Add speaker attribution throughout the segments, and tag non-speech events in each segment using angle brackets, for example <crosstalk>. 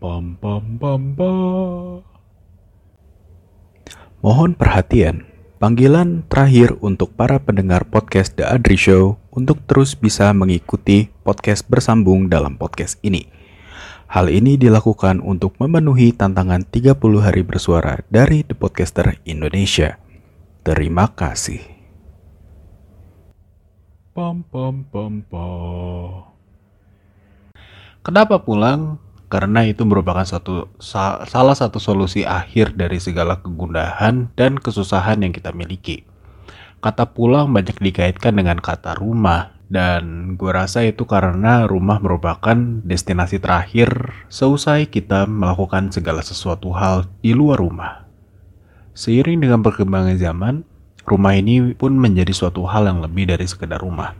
Speaker 1: Pam pam pam pam. Mohon perhatian. Panggilan terakhir untuk para pendengar podcast The Adri Show untuk terus bisa mengikuti podcast bersambung dalam podcast ini. Hal ini dilakukan untuk memenuhi tantangan 30 hari bersuara dari The Podcaster Indonesia. Terima kasih. Pam pam pam pam. Kenapa pulang? Karena itu merupakan satu sa- salah satu solusi akhir dari segala kegundahan dan kesusahan yang kita miliki. Kata pulang banyak dikaitkan dengan kata rumah dan gue rasa itu karena rumah merupakan destinasi terakhir seusai kita melakukan segala sesuatu hal di luar rumah. Seiring dengan perkembangan zaman, rumah ini pun menjadi suatu hal yang lebih dari sekedar rumah.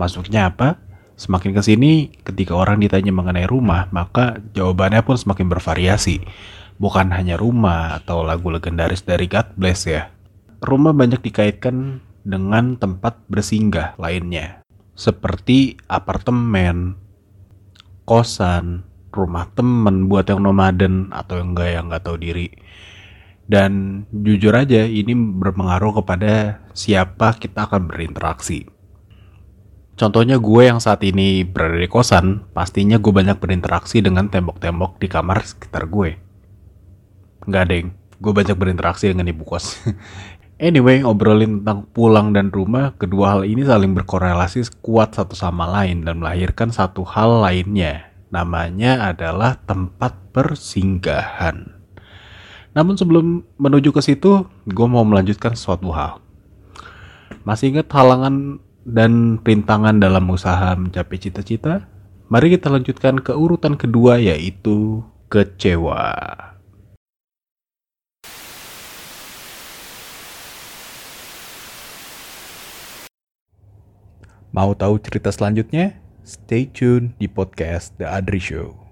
Speaker 1: Masuknya apa? Semakin ke sini, ketika orang ditanya mengenai rumah, maka jawabannya pun semakin bervariasi. Bukan hanya rumah atau lagu legendaris dari God Bless ya. Rumah banyak dikaitkan dengan tempat bersinggah lainnya. Seperti apartemen, kosan, rumah temen buat yang nomaden atau yang enggak yang nggak tahu diri. Dan jujur aja ini berpengaruh kepada siapa kita akan berinteraksi. Contohnya gue yang saat ini berada di kosan, pastinya gue banyak berinteraksi dengan tembok-tembok di kamar sekitar gue. Nggak deng, gue banyak berinteraksi dengan ibu kos. <laughs> anyway, ngobrolin tentang pulang dan rumah, kedua hal ini saling berkorelasi kuat satu sama lain dan melahirkan satu hal lainnya. Namanya adalah tempat persinggahan. Namun sebelum menuju ke situ, gue mau melanjutkan suatu hal. Masih ingat halangan dan rintangan dalam usaha mencapai cita-cita? Mari kita lanjutkan ke urutan kedua yaitu kecewa. Mau tahu cerita selanjutnya? Stay tune di podcast The Adri Show.